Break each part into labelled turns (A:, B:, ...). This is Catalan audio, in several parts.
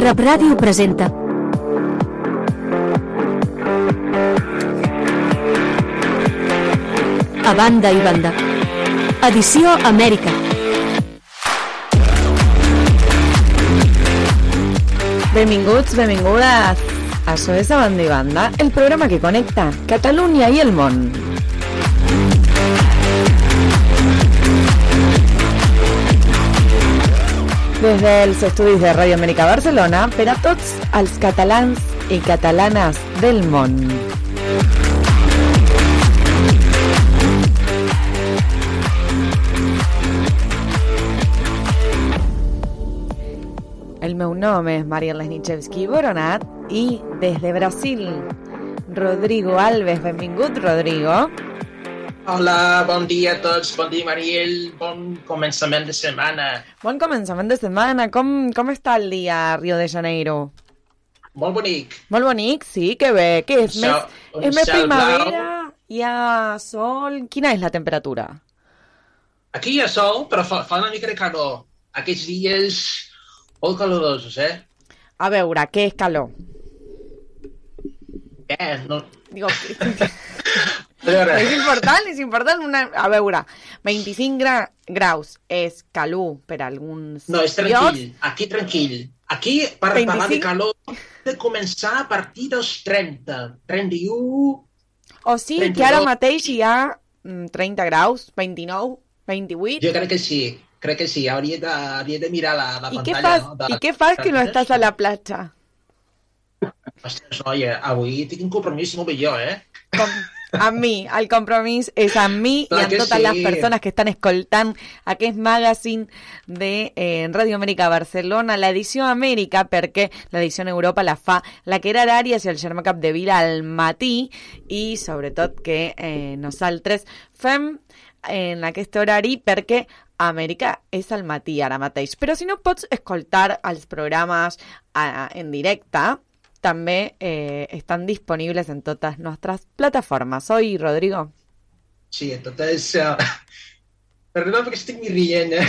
A: Rap Ràdio presenta A banda i banda Edició Amèrica
B: Benvinguts, benvingudes. Això és A Banda i Banda, el programa que connecta Catalunya i el món. Des dels estudis de Ràdio Amèrica Barcelona per a tots catalans i catalanes del món. El meu nom és Maria Boronat i des de Brasil, Rodrigo Alves. Benvingut, Rodrigo.
C: Hola, bon dia a tots, bon dia Mariel, bon començament de setmana.
B: Bon començament de setmana. Com, com està el dia a Rio de Janeiro?
C: Molt bonic.
B: Molt bonic, sí, que bé. Què és?
C: Un
B: Més, és més primavera? Hi ha sol? Quina és la temperatura?
C: Aquí hi ha sol, però fa, fa una mica de calor. Aquests dies molt calorosos, eh?
B: A veure, què és calor?
C: Eh, no...
B: Digo,
C: A veure,
B: és important, és important. Una... A veure, 25 gra... graus és calor per alguns
C: no, és tranquil. Aquí tranquil. Aquí, per
B: 25?
C: parlar de calor, de començar a partir dels 30, 31...
B: O sigui que ara
C: 32.
B: mateix hi ha mm, 30 graus, 29, 28.
C: Jo crec que sí, crec que sí. Hauria de, hauria de mirar la, la
B: I què
C: pantalla,
B: fas,
C: no? De,
B: I què fas que no estàs a la platja?
C: Ostres, noia, avui tinc un compromís molt millor, eh?
B: Com, amb mi, el compromís és amb mi i
C: Clar
B: amb
C: que
B: totes
C: sí.
B: les persones que estan escoltant aquest magazine de eh, Radio Amèrica Barcelona, l'edició Amèrica, perquè l'edició en Europa la fa la Queralt Àries i el Germà Capdevila al matí i sobretot que eh, nosaltres fem en aquest horari perquè a Amèrica és al matí ara mateix. Però si no pots escoltar els programes a, en directe, també eh, estan disponibles en totes nuestras plataformas. Soy Rodrigo.
C: Sí, entonces... Uh, perdona perquè estic m'hi rient, eh?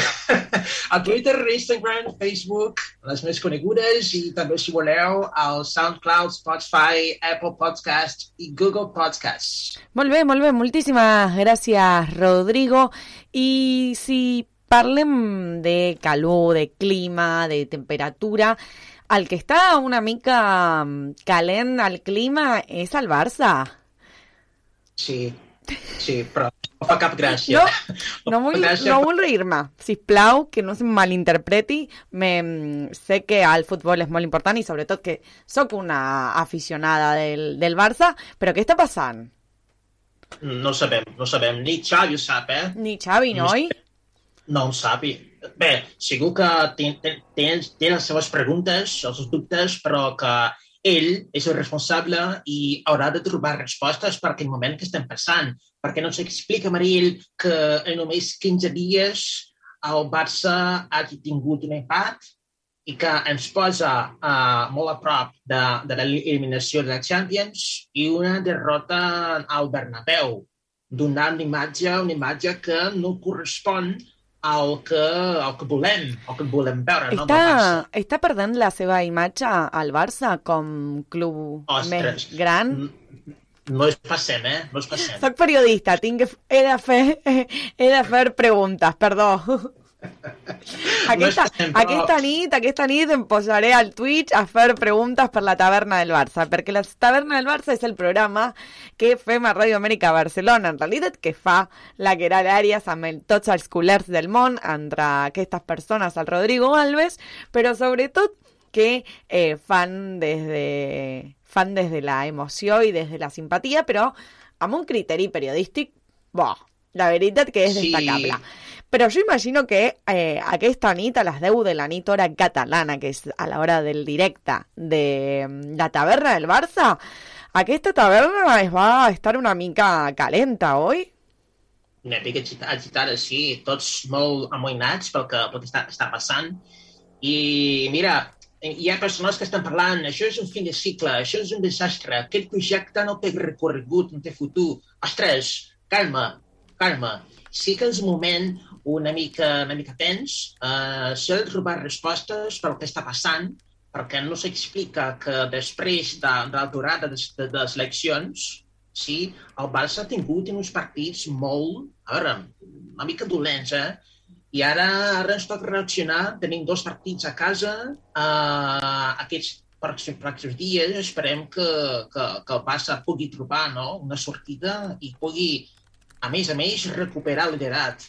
C: A Twitter, Instagram, Facebook, les més conegudes, i també, si voleu, al SoundCloud, Spotify, Apple Podcast i Google Podcasts.
B: Molt bé, molt bé. Moltíssimes gràcies, Rodrigo. I si parlem de calor, de clima, de temperatura, el que està una mica mm, calent al clima és el Barça.
C: Sí, sí, però no fa cap gràcia.
B: No, no vull, no vull reir-me. Sisplau, que no se malinterpreti. Me, sé que el futbol és molt important i sobretot que sóc una aficionada del, del Barça, però què està passant?
C: No sabem, no sabem. Ni Xavi ho sap, eh?
B: Ni Xavi, no, oi?
C: No ho sap. i- Bé, segur que té, té, té, les seves preguntes, els seus dubtes, però que ell és el responsable i haurà de trobar respostes per aquell moment que estem passant. Perquè no s'explica, Mariel, que en només 15 dies el Barça hagi tingut un empat i que ens posa uh, molt a prop de, de l'eliminació de la Champions i una derrota al Bernabéu, donant una imatge, una imatge que no correspon al que, al que volem, al que volem veure, no? el
B: Està,
C: Barça.
B: està perdent la seva imatge al Barça com club
C: Ostres.
B: més gran?
C: No es passem, eh? No es passem.
B: Soc periodista, tinc he, de fer, he de fer preguntes, perdó. Aquesta, aquesta nit, aquesta nit em posaré al Twitch a fer preguntes per la taverna del Barça, perquè la taverna del Barça és el programa que fem a Ràdio Amèrica Barcelona, en realitat que fa la Queralt Àries amb el, tots els culers del món, entre aquestes persones, el Rodrigo Alves, però sobretot que eh, fan des de fan des de la emoció i des de la simpatia, però amb un criteri periodístic, bo, la veritat que és
C: Sí.
B: Però jo imagino que eh, aquesta nit, a les 10 de la nit hora catalana, que és a l'hora del directe de mm, la taverna del Barça, aquesta taverna es va estar una mica calenta, oi?
C: una mica agita- agitada, sí, tots molt amoïnats pel que, que està, està passant. I mira, hi ha persones que estan parlant, això és un fin de cicle, això és un desastre, aquest projecte no té recorregut, no té futur. Ostres, calma, calma. Sí que és moment una mica, una mica tens, uh, s'ha de trobar respostes pel que està passant, perquè no s'explica que després de, de l'aturada de, de, de les eleccions, sí, el Barça ha tingut uns partits molt, a veure, una mica dolents, eh? I ara, ara ens toca reaccionar, tenim dos partits a casa, uh, aquests pròxims, pròxims dies esperem que, que, que el Barça pugui trobar no? una sortida i pugui, a més a més, recuperar el liderat.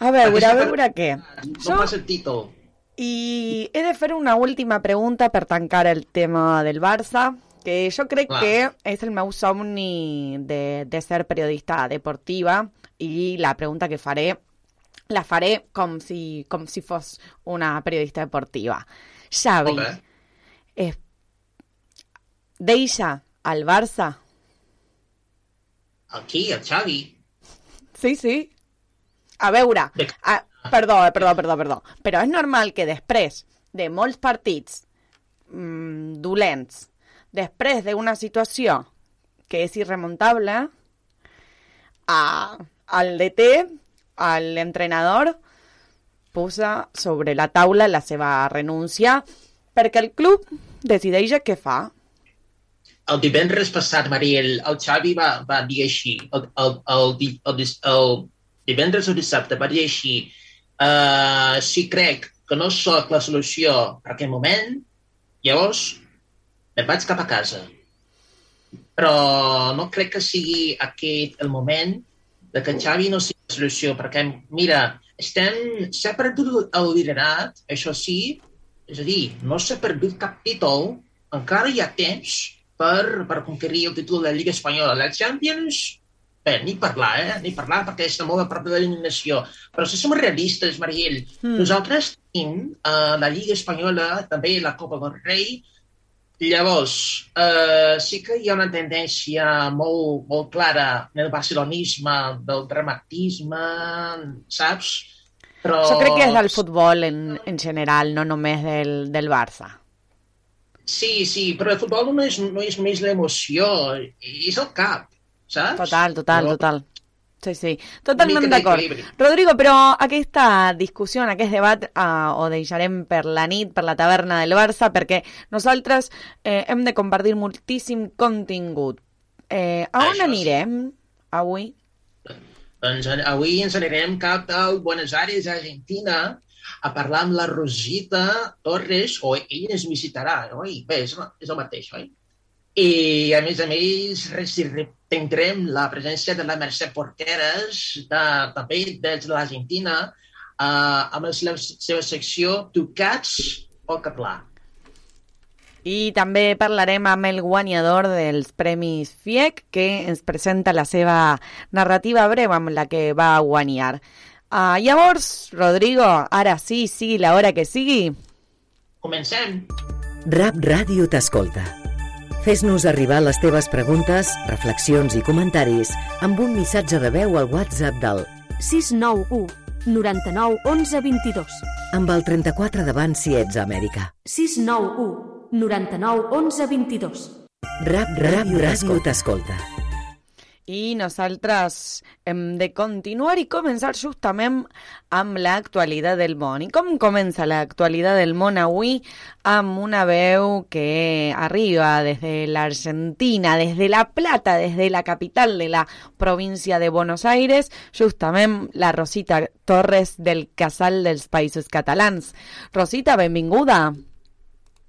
B: A veure, a veure què.
C: Passa el títol.
B: I he de fer una última pregunta per tancar el tema del Barça, que jo crec
C: Clar.
B: que és el meu somni de, de ser periodista deportiva i la pregunta que faré la faré com si, com si fos una periodista deportiva. Xavi, eh, deixa al Barça?
C: Aquí, el Xavi.
B: Sí, sí. A veure, a, perdó, eh, perdó, perdó, perdó. Però és normal que després de molts partits mm, dolents, després d'una situació que és irremontable, a, al DT, al entrenador, posa sobre la taula la seva renúncia perquè el club decideix què fa.
C: El divendres passat, Mariel, el Xavi va, va dir així, el, el, el, el, dis- el divendres o dissabte va així, uh, si crec que no sóc la solució per aquest moment, llavors me'n vaig cap a casa. Però no crec que sigui aquest el moment de que Xavi no sigui la solució, perquè, mira, estem... S'ha perdut el liderat, això sí, és a dir, no s'ha perdut cap títol, encara hi ha temps per, per conquerir el títol de la Lliga Espanyola. La Champions, bé, ni parlar, eh? Ni parlar perquè està molt a prop de l'eliminació. Però si som realistes, Mariel, mm. nosaltres tenim uh, la Lliga Espanyola, també la Copa del Rei, Llavors, eh, sí que hi ha una tendència molt, molt clara en el barcelonisme, del dramatisme, saps? Però...
B: Jo crec que és del futbol en, en general, no només del, del Barça.
C: Sí, sí, però el futbol no és, no és només l'emoció, és el cap, saps?
B: Total, total,
C: No?
B: total. Sí, sí, totalment d'acord. Rodrigo, però aquesta discussió, aquest debat, eh, ho deixarem per la nit, per la taverna del Barça, perquè nosaltres eh, hem de compartir moltíssim contingut. Eh, a on
C: Això sí.
B: anirem avui?
C: Doncs avui ens anirem cap a Buenos Aires, Argentina, a parlar amb la Rosita Torres, o ella ens visitarà, oi? Bé, és, és el mateix, oi? I, a més a més, tindrem la presència de la Mercè Porqueres, de, també des de l'Argentina, uh, amb la seva, secció Tocats o Català.
B: I també parlarem amb el guanyador dels Premis FIEC, que ens presenta la seva narrativa breu amb la que va guanyar. Uh, llavors, Rodrigo, ara sí, sigui l'hora que sigui,
C: Comencem!
D: Rap Ràdio t'escolta. Fes-nos arribar les teves preguntes, reflexions i comentaris amb un missatge de veu al WhatsApp del
A: 691 99 11 22.
D: amb el 34 davant si ets a Amèrica.
A: 691 99 11 22.
D: Rap Ràdio t'escolta.
B: I nosaltres hem de continuar i començar justament amb l'actualitat del món. I com comença l'actualitat del món avui? Amb una que arriba des de l'Argentina, des de La Plata, des de la capital de la província de Buenos Aires, justament la Rosita Torres del Casal dels Països Catalans. Rosita, benvinguda.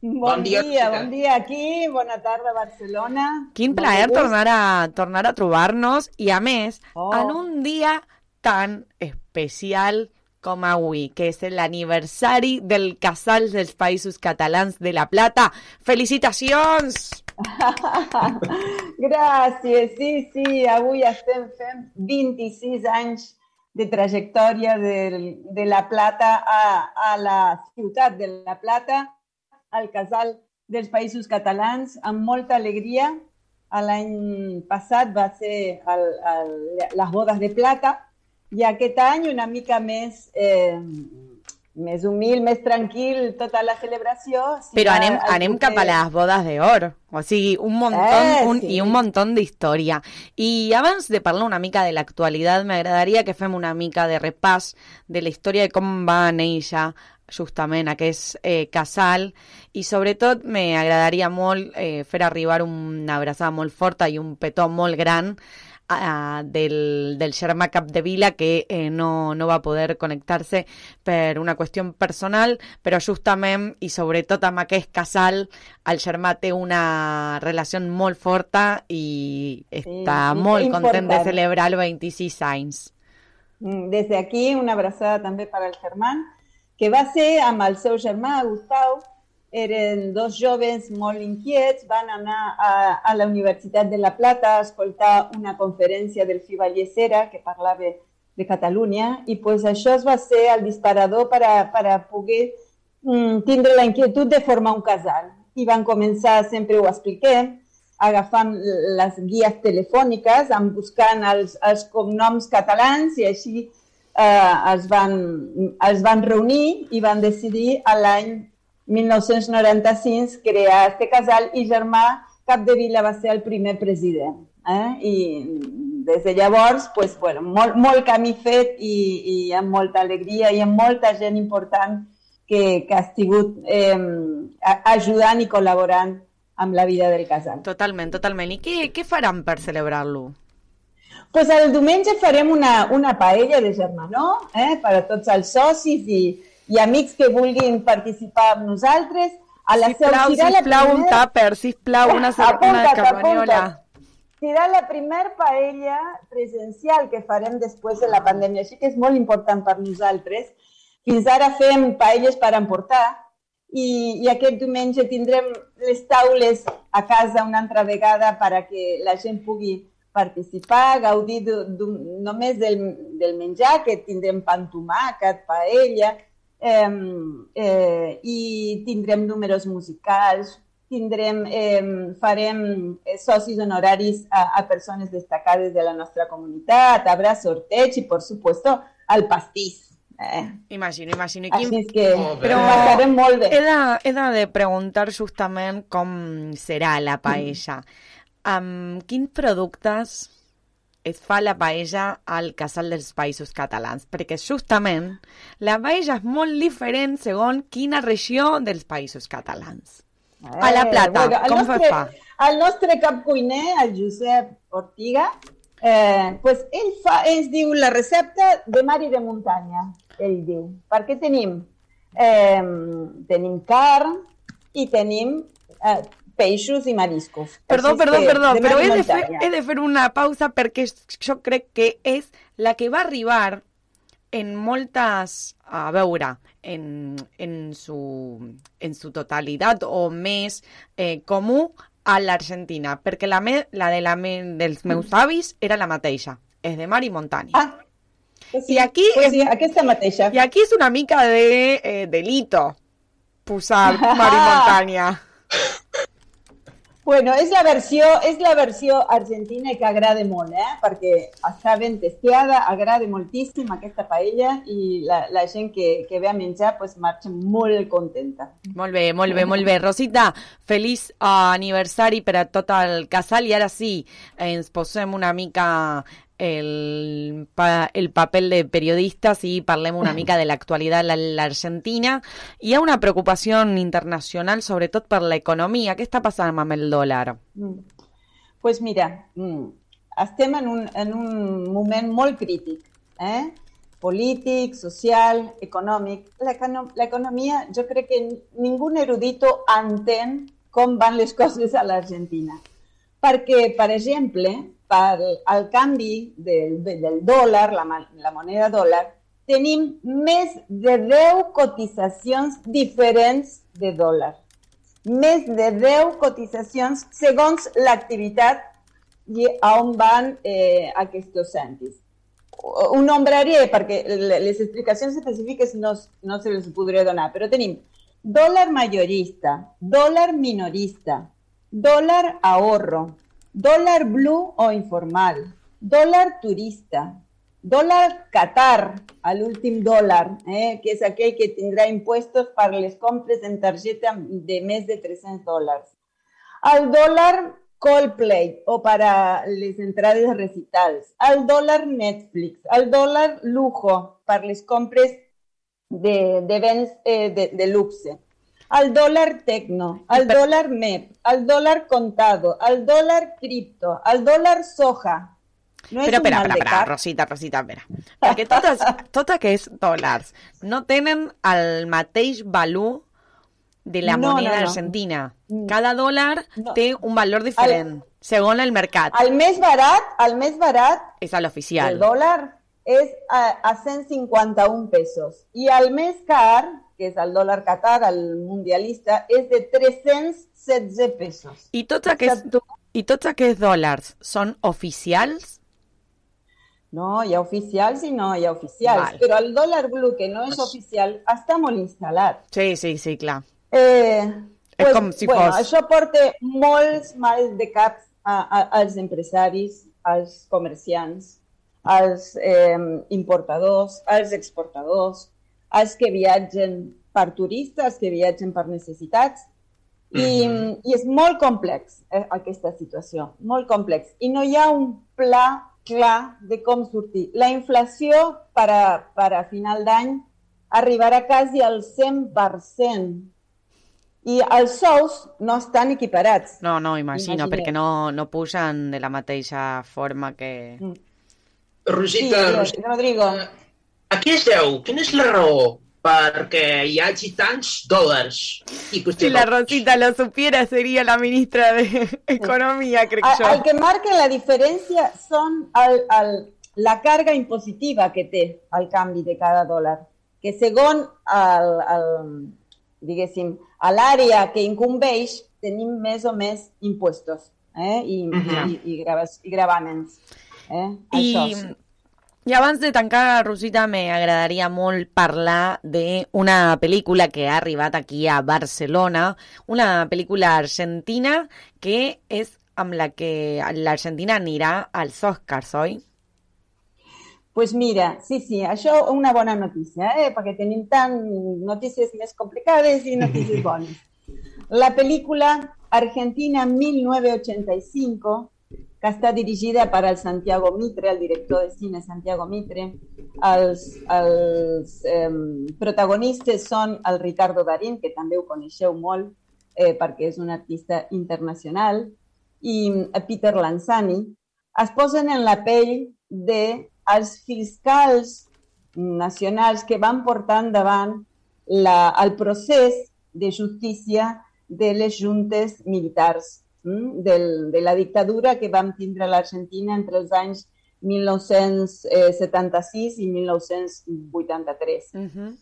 E: Bon, bon dia, dia bon dia aquí, bona tarda Barcelona.
B: Quin plaer tornar a, tornar a trobar-nos i a més, oh. en un dia tan especial com avui, que és l'aniversari del Casal dels Països Catalans de La Plata. Felicitacions!
E: Gràcies, sí, sí, avui estem fent 26 anys de trajectòria de, de La Plata a, a la ciutat de La Plata al Casal dels Països Catalans amb molta alegria. L'any passat va ser el, el, les bodes de plata i aquest any una mica més, eh, més humil, més tranquil, tota la celebració.
B: Sí, Però anem, anem cap a les bodes d'or, o sigui, un munt eh, un, sí. i un munt d'història. I abans de parlar una mica de l'actualitat, m'agradaria que fem una mica de repàs de la història de com va néixer justament aquest eh, casal. I sobretot m'agradaria molt eh, fer arribar una abraçada molt forta i un petó molt gran eh, del, del germà Capdevila que eh, no, no va poder connectar-se per una qüestió personal, però justament i sobretot amb aquest casal el germà té una relació molt forta i està sí, molt content de celebrar els 26 anys.
E: Mm, des d'aquí una abraçada també per al Germán que va ser amb el seu germà, Gustau, eren dos joves molt inquiets, van anar a, a la Universitat de La Plata a escoltar una conferència del Fiba Llesera que parlava de Catalunya i pues, això es va ser el disparador per a, per a poder mm, tindre la inquietud de formar un casal. I van començar, sempre ho expliquem, agafant les guies telefòniques, buscant els, els cognoms catalans i així eh, es, van, es van reunir i van decidir a l'any 1995 crear este casal i Germà Capdevila va ser el primer president. Eh? I des de llavors, pues, bueno, molt, molt camí fet i, i amb molta alegria i amb molta gent important que, que ha estat eh, ajudant i col·laborant amb la vida del casal.
B: Totalment, totalment. I què, què faran per celebrar-lo?
E: Pues el diumenge farem una, una paella de germanor eh, per a tots els socis i, i amics que vulguin participar amb nosaltres.
B: A la sisplau, sisplau, primer... un tàper, sisplau, una, una carmaniola.
E: Serà la primera paella presencial que farem després de la pandèmia, així que és molt important per nosaltres. Fins ara fem paelles per emportar i, i aquest diumenge tindrem les taules a casa una altra vegada per a que la gent pugui participar, gaudir només del, del menjar, que tindrem pa amb tomàquet, paella, eh, eh, i tindrem números musicals, tindrem, eh, farem socis honoraris a, a persones destacades de la nostra comunitat, habrà sorteig i, per supuesto, el pastís.
B: Eh. Imagino, imagino.
E: I quin... Així és que però passarem molt bé.
B: He de, he de preguntar justament com serà la paella. Mm amb quins productes es fa la paella al Casal dels Països Catalans? Perquè justament la paella és molt diferent segons quina regió dels Països Catalans. Eh, a la Plata, bueno, com nostre, fa?
E: El nostre cap cuiner, el Josep Ortiga, eh, pues ell fa, ens diu la recepta de mar i de muntanya, ell diu. Perquè tenim, eh, tenim carn i tenim eh, peixos i mariscos.
B: Perdó, perdó, perdó, però he de, fer, he de fer una pausa perquè jo crec que és la que va arribar en moltes, a veure, en, en, su, en su totalitat o més eh, comú a l'Argentina, perquè la, me, la, de la me, dels meus avis era la mateixa, és de mar i muntanya. Ah,
E: pues sí, I aquí pues és, sí, aquesta mateixa.
B: I aquí és una mica de eh, delito posar mar i muntanya.
E: Bueno, és la versió, és la versió argentina que agrada molt, eh? perquè està ben testiada, agrada moltíssim aquesta paella i la, la gent que, que ve a menjar pues, marxa molt contenta.
B: Molt bé, molt bé, molt bé. Rosita, feliç uh, aniversari per a tot el casal i ara sí, ens posem una mica el, pa, el papel de periodistes i parlem una mica de l'actualitat a l'Argentina. Hi ha una preocupació internacional, sobretot per l'economia. Què està passant amb el dòlar?
E: Mm. pues mira, mm, estem en un, en un moment molt crític, eh? polític, social, econòmic. L'economia, jo crec que ningú erudito entén com van les coses a l'Argentina. Perquè, per exemple, per al canvi del, del dòlar, la, la moneda dòlar, tenim més de 10 cotitzacions diferents de dòlar. Més de 10 cotitzacions segons l'activitat i on van eh, aquests cèntims. Ho nombraré perquè les explicacions específiques no, no se les podré donar, però tenim dòlar majorista, dòlar minorista, dòlar ahorro, dólar blue o informal, dólar turista, dólar Qatar, al últim dòlar, eh, que és aquell que tindrà impuestos per les compres en targeta de més de 300 dòlars. El dòlar Coldplay o para les entrades recitals, el dòlar Netflix, el dòlar lujo per les compres de, de béns eh, de, de luxe al dólar tecno, al dólar MEP, al dólar contado, al dólar cripto, al dólar soja.
B: No però espera, espera, espera, Rosita, Rosita, espera. Perquè totes, tot aquests dòlars no tenen el mateix valor de la no, moneda no, no. argentina. Mm. Cada no. té un valor diferent, el, segons el mercat.
E: El més barat, el més barat...
B: És l'oficial.
E: El dòlar és a, a 151 pesos. I el més car que és el dòlar Qatar, el mundialista, és de 316 pesos.
B: I tots aquests, i tots aquests dòlars són oficials?
E: No, hi ha oficials i no hi ha oficials. Val. Però el dòlar blue, que no és oficial, està molt instal·lat.
B: Sí, sí, sí, clar.
E: Eh, és pues, com si bueno, fos... Això porta molts mals de caps a, a, als empresaris, als comerciants, als eh, importadors, als exportadors, els que viatgen per turistes, que viatgen per necessitats, i, mm -hmm. i és molt complex eh, aquesta situació, molt complex. I no hi ha un pla clar de com sortir. La inflació per a, per a final d'any arribarà quasi al 100%. I els sous no estan equiparats.
B: No, no, imagino, Imaginem. perquè no, no pugen de la mateixa forma que... Mm.
C: Rosita,
E: sí, Rosita, Rodrigo.
C: A què es deu? Quina és la raó perquè hi hagi tants dòlars?
B: I si la Rosita lo supiera seria la ministra d'Economia, crec
E: el,
B: jo.
E: El que marca la diferència són el, el, la càrrega impositiva que té el canvi de cada dòlar, que segons el, el, diguéssim, a l'àrea que incumbeix tenim més o més impuestos eh? I, uh -huh. i, i, i, i gravaments. Eh?
B: I, Això. I abans de tancar, Rosita, m'agradaria molt parlar d'una pel·lícula que ha arribat aquí a Barcelona, una pel·lícula argentina que és amb la que l'Argentina anirà als Oscars, oi?
E: Pues mira, sí, sí, això una bona notícia, eh? perquè tenim tant notícies més complicades i notícies bones. La pel·lícula Argentina 1985 que està dirigida per al Santiago Mitre, el director de cine Santiago Mitre. Els, els eh, protagonistes són el Ricardo Darín, que també ho coneixeu molt eh, perquè és un artista internacional, i eh, Peter Lanzani. Es posen en la pell de els fiscals nacionals que van portar endavant la, el procés de justícia de les juntes militars del, de la dictadura que vam tindre a l'Argentina entre els anys 1976 i 1983. Uh -huh. uh,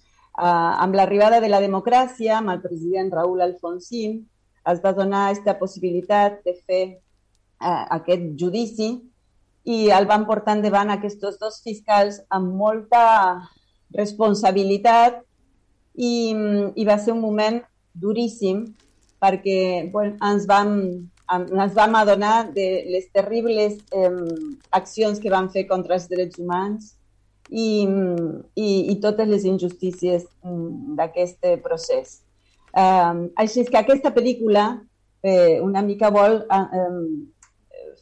E: amb l'arribada de la democràcia, amb el president Raúl Alfonsín, es va donar aquesta possibilitat de fer uh, aquest judici i el van portar endavant aquests dos fiscals amb molta responsabilitat i, i va ser un moment duríssim perquè bueno, ens vam ens vam adonar de les terribles eh, accions que van fer contra els drets humans i, i, i totes les injustícies mm, d'aquest procés. Um, així és que aquesta pel·lícula eh, una mica vol eh,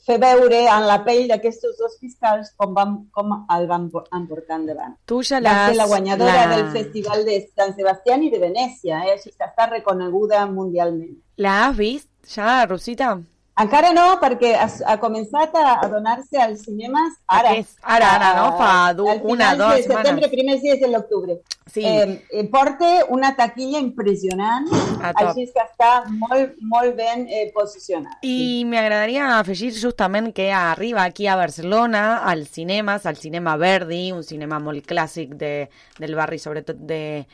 E: fer veure en la pell d'aquests dos fiscals com, van, com el van portar endavant.
B: Tu ja l'has...
E: la guanyadora la... del Festival de San Sebastián i de Venècia, eh? així que està reconeguda mundialment.
B: La has vist ja, Rosita?
E: Encara no, perquè ha, ha començat a, a donar-se als cinemes ara.
B: És, ara, ara, no? Fa du, una, dues
E: setmanes. setembre, primers dies de l'octubre.
B: Sí.
E: Eh, porta una taquilla impressionant, així que està molt, molt ben eh, posicionat.
B: I sí. m'agradaria afegir justament que arriba aquí a Barcelona, als cinemes, al cinema Verdi, un cinema molt clàssic de, del barri, sobretot de,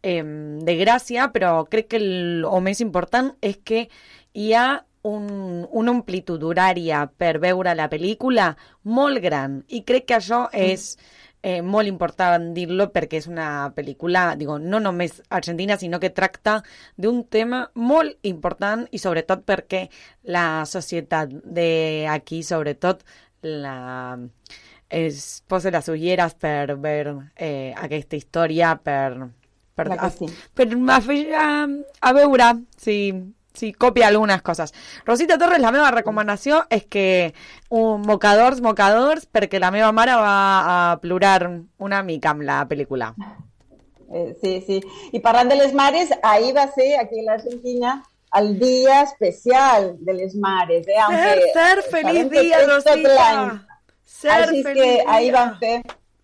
B: eh, de Gràcia, però crec que el, el més important és que hi ha un, una amplitud horària per veure la pel·lícula molt gran i crec que això és eh, molt important dir-lo perquè és una pel·lícula, digo, no només argentina, sinó que tracta d'un tema molt important i sobretot perquè la societat d'aquí, sobretot la es posa les ulleres per veure eh, aquesta història, per, per, a, sí. per a, a, a veure si sí, copia algunes coses. Rosita Torres, la meva recomanació és que un mocadors, mocadors, perquè la meva mare va a plorar una mica amb la pel·lícula.
E: Eh, sí, sí. I parlant de les mares, ahir va ser aquí a l'Argentina el dia especial de les mares. Eh?
B: Aunque, ser, ser, feliç dia, Rosita!
E: Ser Així feliç que ahir van fer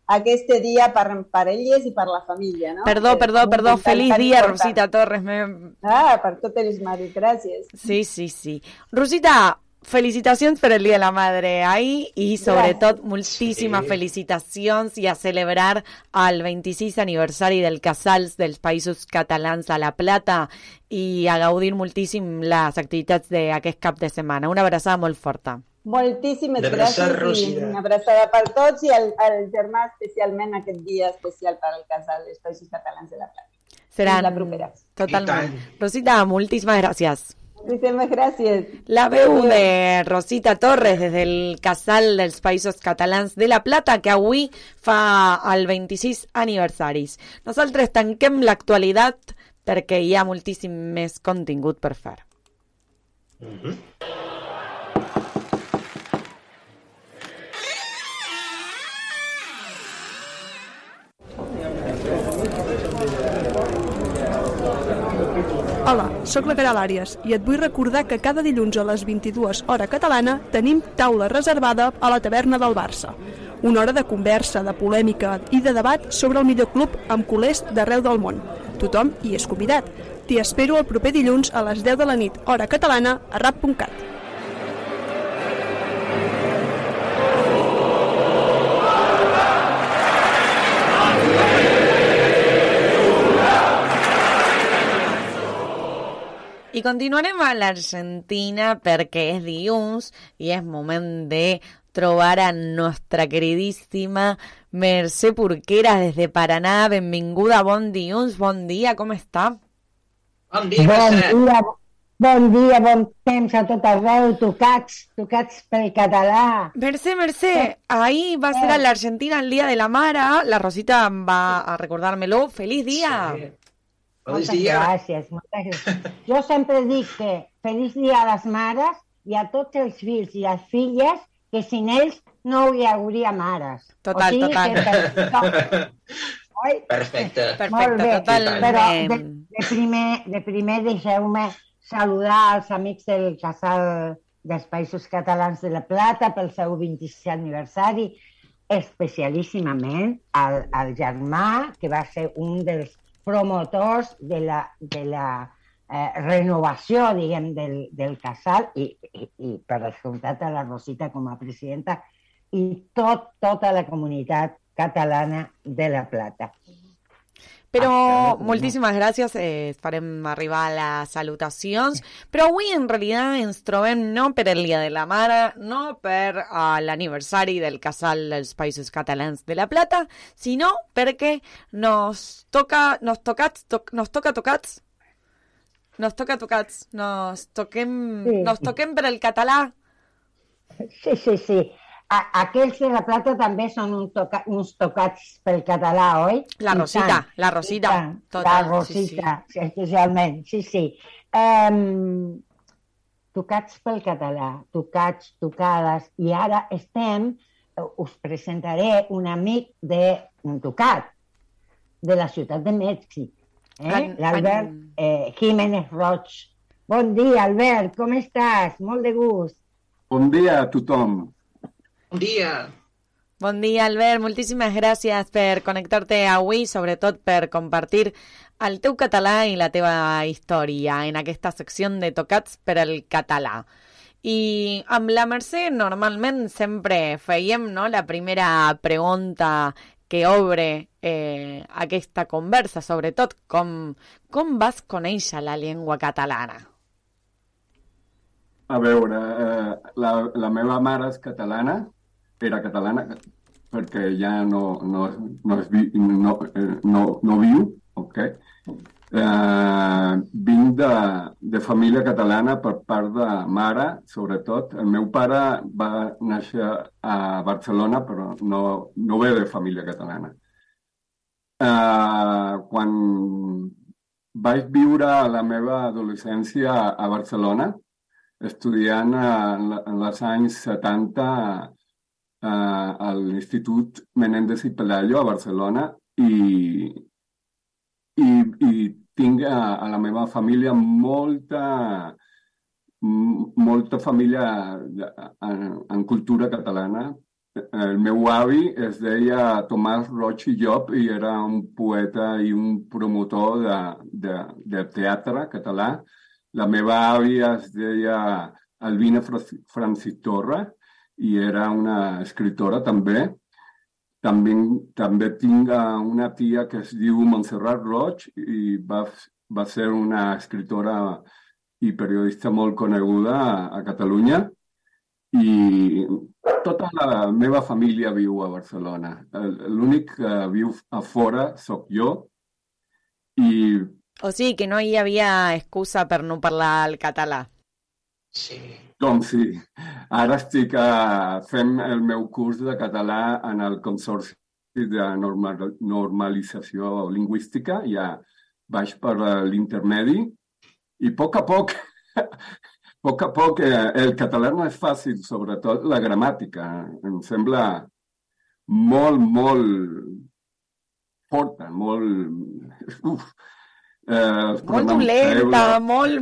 E: aquest dia per, per elles i per la família, no?
B: Perdó, perdó, perdó, feliç dia, important. Rosita Torres. Me...
E: Ah, per totes les mares, gràcies.
B: Sí, sí, sí. Rosita, felicitacions per el Dia de la Madre ahí i sobretot moltíssimes sí. felicitacions i a celebrar el 26 aniversari del Casals dels Països Catalans a La Plata i a gaudir moltíssim les activitats d'aquest cap de setmana. Una abraçada molt forta.
E: Moltíssimes gràcies Rosida. i una abraçada per tots i al, al germà especialment aquest dia especial per al casal dels Països Catalans de la Plata.
B: Serà
E: la propera.
B: Totalment. Rosita, moltíssimes gràcies.
E: Moltíssimes gràcies.
B: La veu de Rosita Torres des del casal dels Països Catalans de la Plata que avui fa el 26 aniversaris. Nosaltres tanquem l'actualitat perquè hi ha moltíssim més contingut per fer. Mm -hmm.
F: Sóc la Caral Àries i et vull recordar que cada dilluns a les 22 hora catalana tenim taula reservada a la taverna del Barça. Una hora de conversa, de polèmica i de debat sobre el millor club amb culers d'arreu del món. Tothom hi és convidat. T'hi espero el proper dilluns a les 10 de la nit, hora catalana, a rap.cat.
B: I continuarem a l'Argentina perquè és dilluns i és moment de trobar a nostra queridíssima Mercè Porquera des de Paraná. Benvinguda, bon dilluns, bon dia, com està?
C: Bon dia, bon dia,
G: bon dia, bon temps a tot arreu, tocats, tocats pel català.
B: Mercè, Mercè, ahir va ser a l'Argentina el dia de la mare, la Rosita va a recordar-me-lo. Feliç dia! Sí.
G: Feliç moltes dia. gràcies, moltes gràcies. Jo sempre dic que feliç dia a les mares i a tots els fills i les filles que sin ells no hi hauria mares.
B: Total, o sigui total.
C: Que, Oi? Perfecte.
B: Molt bé, totalment.
G: Però de, de primer, de primer deixeu-me saludar els amics del casal dels Països Catalans de la Plata pel seu 26 aniversari, especialíssimament al, al germà, que va ser un dels promotors de la, de la eh, renovació, diguem, del, del casal i, i, i per descomptat a la Rosita com a presidenta i tot, tota la comunitat catalana de la Plata.
B: Però ah, moltíssimes gràcies, eh, farem arribar a les salutacions. Però avui en realitat ens trobem no per el Dia de la Mare, no per uh, l'aniversari del casal dels Països Catalans de la Plata, sinó perquè nos toca, nos tocats, to, nos toca tocats Nos toca tocats, nos toquem,
G: Sí.
B: nos toquem per el català.
G: Sí, sí, sí. A, aquells de la Plata també són un toca, uns tocats pel català, oi?
B: La Rosita,
G: tant,
B: la Rosita,
G: tant.
B: total,
G: la
B: sí,
G: Rosita, sí, especialment, sí, sí. Um, tocats pel català, tocats, tocades, i ara estem, us presentaré un amic de un tocat, de la ciutat de Mèxic, eh? L'Albert
B: en-
G: eh, Jiménez Roig. Bon dia, Albert, com estàs? Molt de gust.
H: Bon dia a tothom.
C: Bon dia.
B: Bon dia, Albert. Moltíssimes gràcies per connectar-te avui, sobretot per compartir el teu català i la teva història en aquesta secció de tocats per al català. I amb la Mercè normalment sempre fèiem no, la primera pregunta que obre eh, aquesta conversa, sobretot com, com vas conèixer la llengua catalana?
H: A veure, eh, la, la meva mare és catalana, era catalana, perquè ja no, no, no, es vi, no, eh, no, no viu, ok? Eh, vinc de, de família catalana per part de mare, sobretot. El meu pare va néixer a Barcelona, però no, no ve de família catalana. Eh, quan vaig viure la meva adolescència a Barcelona, estudiant en, els anys 70 eh, a l'Institut Menéndez i Pelayo a Barcelona i, i, i tinc a, a la meva família molta, molta família en, en cultura catalana. El meu avi es deia Tomàs Roig i Llop i era un poeta i un promotor de, de, de teatre català. La meva àvia es deia Albina Franci- Francis Torra i era una escritora també. També, també tinc una tia que es diu Montserrat Roig i va, va ser una escritora i periodista molt coneguda a, a Catalunya i tota la meva família viu a Barcelona. El- L'únic que viu a fora sóc jo i
B: O sigui que no hi havia excusa per no parlar el català.
C: Sí.
H: doncs sí, ara estic eh, fent el meu curs de català en el Consorci de normal, Normalització Lingüística, ja vaig per eh, l'intermedi i a poc a poc, a poc a poc, eh, el català no és fàcil, sobretot la gramàtica. Em sembla molt, molt forta, molt... Uf, eh,
B: Molt dolenta, molt,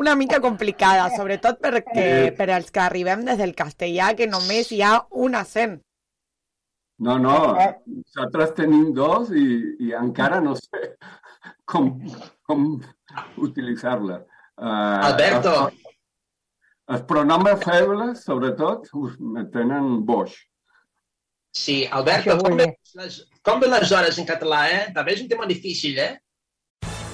B: una mica complicada, sobretot perquè
H: Eh.
B: per als que arribem des del castellà, que només hi ha un accent.
H: No, no, nosaltres tenim dos i, i encara no sé com, com utilitzar-la. Uh,
C: Alberto.
H: Els, els pronoms febles, sobretot, me tenen boix.
C: Sí, Alberto, com ves les, com ves les hores en català, eh? També és un tema difícil, eh?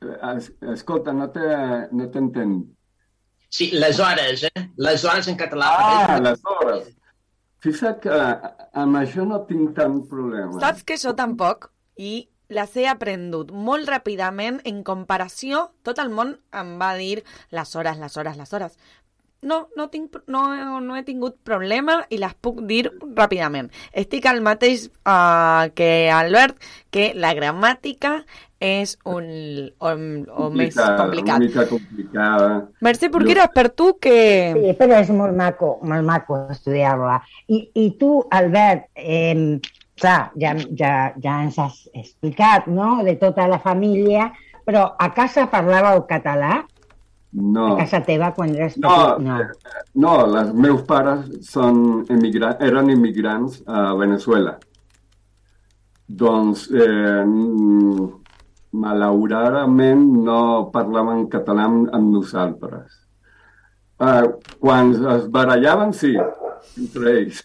H: Es, escolta, no te- no t'entenc.
C: Sí, les hores, eh? Les hores en català.
H: Ah, les hores. Fixa't que amb això no tinc tant problema.
B: Saps que jo tampoc? I les he aprendut molt ràpidament en comparació. Tot el món em va dir les hores, les hores, les hores. No, no, tinc, no, no he tingut problema i les puc dir ràpidament. Estic al mateix uh, que Albert, que la gramàtica és un, o, o més complicat.
H: Una mica complicada.
B: Mercè
H: Jo-
B: Porqueras, per tu que...
G: Sí, però és molt maco, molt maco estudiar-la. I, I tu, Albert, eh, clar, ja, ja, ja ens has explicat, no?, de tota la família, però a casa parlàveu català?
H: No.
G: A casa teva, quan eres
H: No,
G: petit? No.
H: No, els meus pares són emigra eren immigrants a Venezuela. Doncs, eh, malauradament, no parlaven català amb, amb nosaltres. Eh, quan es barallaven, sí, entre ells.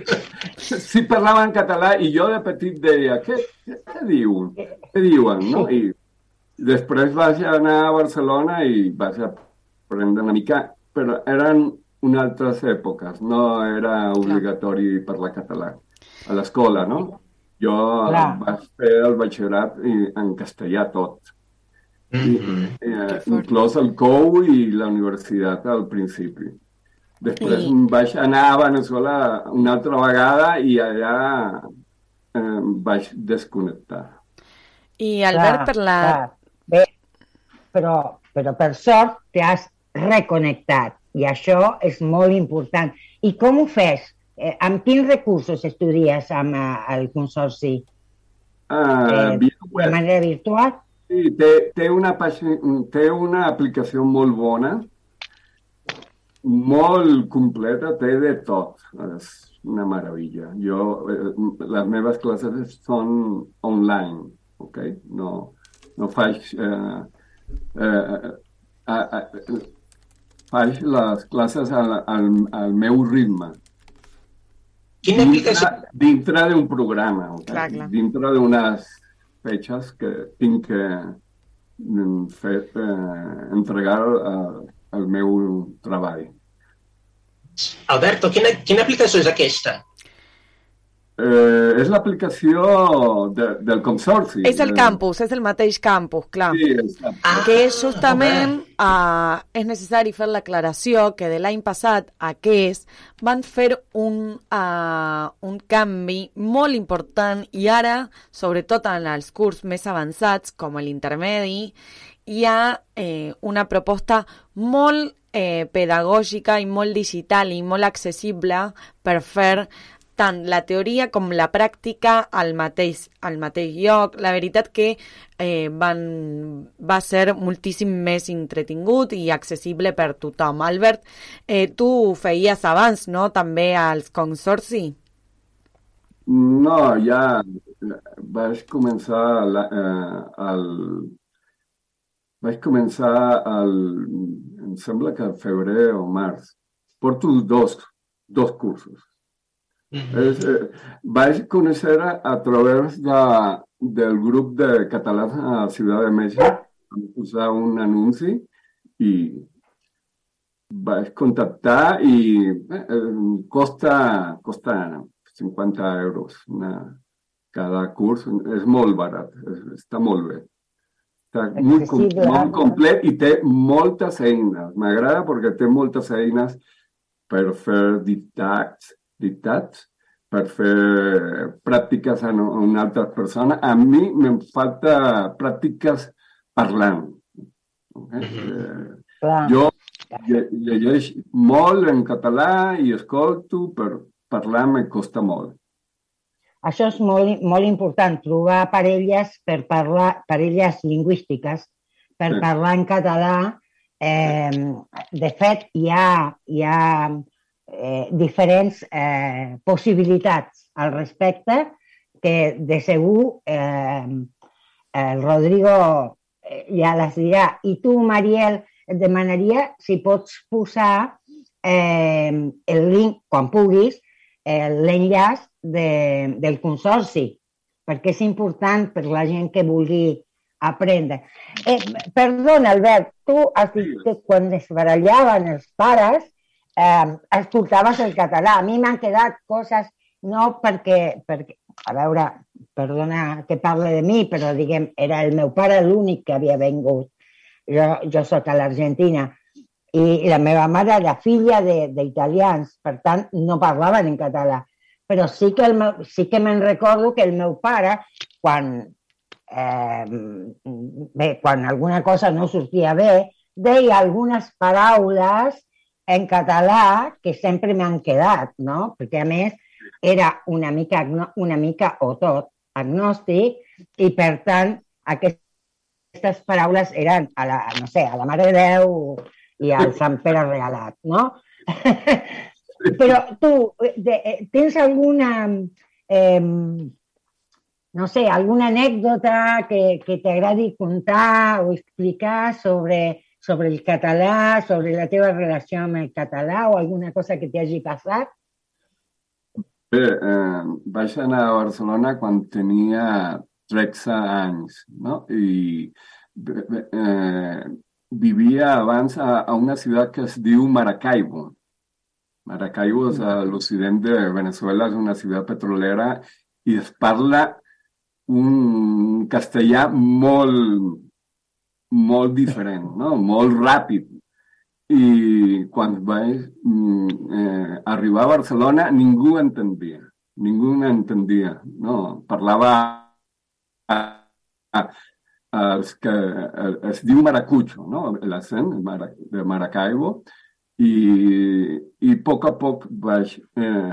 H: sí parlaven català i jo de petit deia, què, què, què diuen? Què diuen, no? I després vaig anar a Barcelona i vaig aprendre una mica, però eren unes altres èpoques, no era obligatori parlar català a l'escola, no? Jo
G: Clar.
H: vaig fer el batxillerat i- en castellà tot,
C: Mhm.
H: eh, inclòs el COU i la universitat al principi. Després
B: I-
H: em vaig anar a Venezuela una altra vegada i allà eh, vaig desconnectar.
B: I Albert,
G: Clar,
B: per la...
G: clar. Bé, però, però per sort t'has reconnectat i això és molt important. I com ho fes? Eh, amb quins recursos estudies amb eh, el Consorci?
H: Ah,
G: Eh, de manera virtual?
H: Sí, té, té, una té una aplicació molt bona, molt completa, té de tot. És una meravella. Jo, eh, les meves classes són online, ok? No, no faig... Eh, eh, eh, eh, faig les classes al, al, al meu ritme.
C: Quina aplicació?
H: Dintre, d'un programa, ok?
B: Clar, clar.
H: dintre d'unes fetges que tinc que mm, fer, eh, entregar eh, el meu treball.
C: Alberto, quina, quina aplicació és aquesta?
H: Eh, és l'aplicació de, del consorci.
B: És el
H: Eh,
B: campus, és el mateix campus, clar.
H: Sí, exacte.
C: Ah,
B: que és justament uh, és necessari fer l'aclaració que de l'any passat a aquest van fer un, uh, un canvi molt important i ara, sobretot en els curs més avançats com l'intermedi, hi ha eh, una proposta molt eh, pedagògica i molt digital i molt accessible per fer tant la teoria com la pràctica al mateix, al mateix lloc. La veritat que eh, van, va ser moltíssim més entretingut i accessible per tothom. Albert, eh, tu ho feies abans, no?, també als consorci?
H: No, ja vaig començar la, eh, el, vaig començar el, em sembla que febrer o març. Porto dos, dos cursos. És, eh, vaig conèixer a, a través de, del grup de catalans a Ciutat de Mèxic, vam posar un anunci i vaig contactar i eh, costa, costa 50 euros una, cada curs. És molt barat, està molt bé. Està molt, com, molt complet i té moltes eines. M'agrada perquè té moltes eines per fer dictats, dictats per fer pràctiques amb una altra persona. A mi me'n falta pràctiques parlant. Okay? eh,
G: Clar.
H: jo lle- llegeix molt en català i escolto, però parlar me costa molt.
G: Això és molt, molt important, trobar parelles per parlar, parelles lingüístiques, per
H: Sí.
G: parlar en català. Eh, de fet, hi ha, hi ha eh, diferents eh, possibilitats al respecte que de segur eh, el Rodrigo eh, ja les dirà. I tu, Mariel, et demanaria si pots posar eh, el link, quan puguis, eh, l'enllaç de, del consorci, perquè és important per la gent que vulgui aprendre. Eh, perdona, Albert, tu has dit que quan es barallaven els pares eh, escoltaves el català. A mi m'han quedat coses, no perquè, perquè, a veure, perdona que parle de mi, però diguem, era el meu pare l'únic que havia vingut. Jo, jo soc a l'Argentina i la meva mare era filla d'italians, per tant, no parlaven en català. Però sí que, el meu, sí que me'n recordo que el meu pare, quan eh, bé, quan alguna cosa no sortia bé, deia algunes paraules en català que sempre m'han quedat, no? Perquè, a més, era una mica, una mica o tot agnòstic i, per tant, aquestes paraules eren a la, no sé, a la Mare de Déu i al Sant Pere Regalat, no? Però tu, de, eh, tens alguna, eh, no sé, alguna anècdota que, que t'agradi contar o explicar sobre sobre el català, sobre la teva relació amb el català o alguna cosa que t'hagi passat?
H: Bé, eh, vaig anar a Barcelona quan tenia 13 anys, no? I eh, vivia abans a, a una ciutat que es diu Maracaibo. Maracaibo és a l'occident de Venezuela, és una ciutat petrolera i es parla un castellà molt, molt diferent, no? molt ràpid. I quan vaig mm, eh, arribar a Barcelona ningú entendia, ningú entendia. No? Parlava a, a, a, els que es diu maracucho, no? l'accent de Maracaibo, i, i a poc a poc vaig eh,